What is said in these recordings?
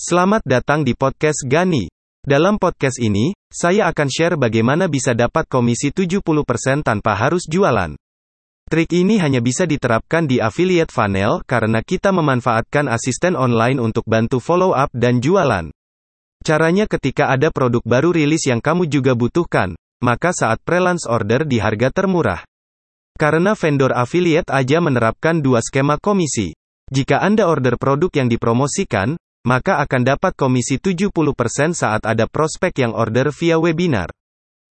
Selamat datang di podcast Gani. Dalam podcast ini, saya akan share bagaimana bisa dapat komisi 70% tanpa harus jualan. Trik ini hanya bisa diterapkan di affiliate funnel karena kita memanfaatkan asisten online untuk bantu follow up dan jualan. Caranya ketika ada produk baru rilis yang kamu juga butuhkan, maka saat pre-launch order di harga termurah. Karena vendor affiliate aja menerapkan dua skema komisi. Jika Anda order produk yang dipromosikan, maka akan dapat komisi 70% saat ada prospek yang order via webinar.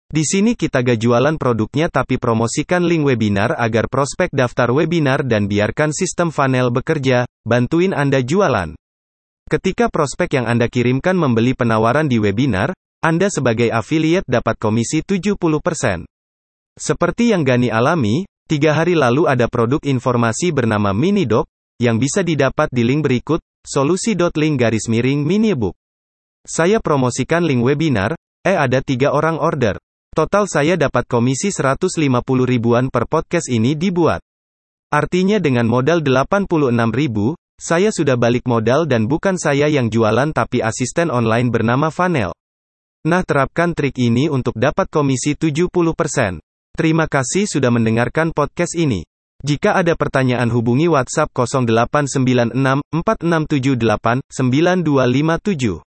Di sini kita gak jualan produknya tapi promosikan link webinar agar prospek daftar webinar dan biarkan sistem funnel bekerja, bantuin Anda jualan. Ketika prospek yang Anda kirimkan membeli penawaran di webinar, Anda sebagai affiliate dapat komisi 70%. Seperti yang Gani alami, tiga hari lalu ada produk informasi bernama MiniDoc, yang bisa didapat di link berikut, solusi.link garis miring mini book. Saya promosikan link webinar, eh ada tiga orang order. Total saya dapat komisi 150 ribuan per podcast ini dibuat. Artinya dengan modal 86 ribu, saya sudah balik modal dan bukan saya yang jualan tapi asisten online bernama Fanel. Nah terapkan trik ini untuk dapat komisi 70%. Terima kasih sudah mendengarkan podcast ini. Jika ada pertanyaan hubungi WhatsApp 0896 4678 9257.